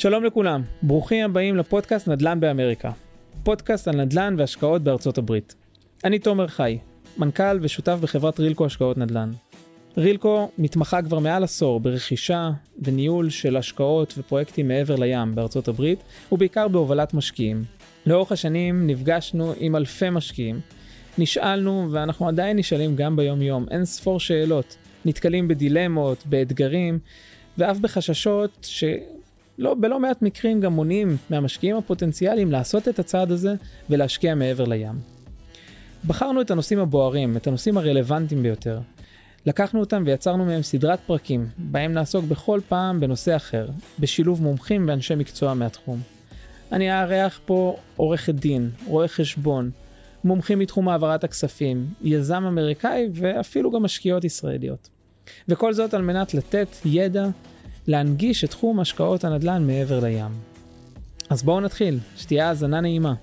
שלום לכולם, ברוכים הבאים לפודקאסט נדל"ן באמריקה. פודקאסט על נדל"ן והשקעות בארצות הברית. אני תומר חי, מנכ"ל ושותף בחברת רילקו השקעות נדל"ן. רילקו מתמחה כבר מעל עשור ברכישה וניהול של השקעות ופרויקטים מעבר לים בארצות הברית, ובעיקר בהובלת משקיעים. לאורך השנים נפגשנו עם אלפי משקיעים, נשאלנו ואנחנו עדיין נשאלים גם ביום יום אין ספור שאלות, נתקלים בדילמות, באתגרים, ואף בחששות ש... לא, בלא מעט מקרים גם מונעים מהמשקיעים הפוטנציאליים לעשות את הצעד הזה ולהשקיע מעבר לים. בחרנו את הנושאים הבוערים, את הנושאים הרלוונטיים ביותר. לקחנו אותם ויצרנו מהם סדרת פרקים, בהם נעסוק בכל פעם בנושא אחר, בשילוב מומחים ואנשי מקצוע מהתחום. אני אארח פה עורכת דין, רואה חשבון, מומחים מתחום העברת הכספים, יזם אמריקאי ואפילו גם משקיעות ישראליות. וכל זאת על מנת לתת ידע להנגיש את תחום השקעות הנדל"ן מעבר לים. אז בואו נתחיל, שתהיה האזנה נעימה.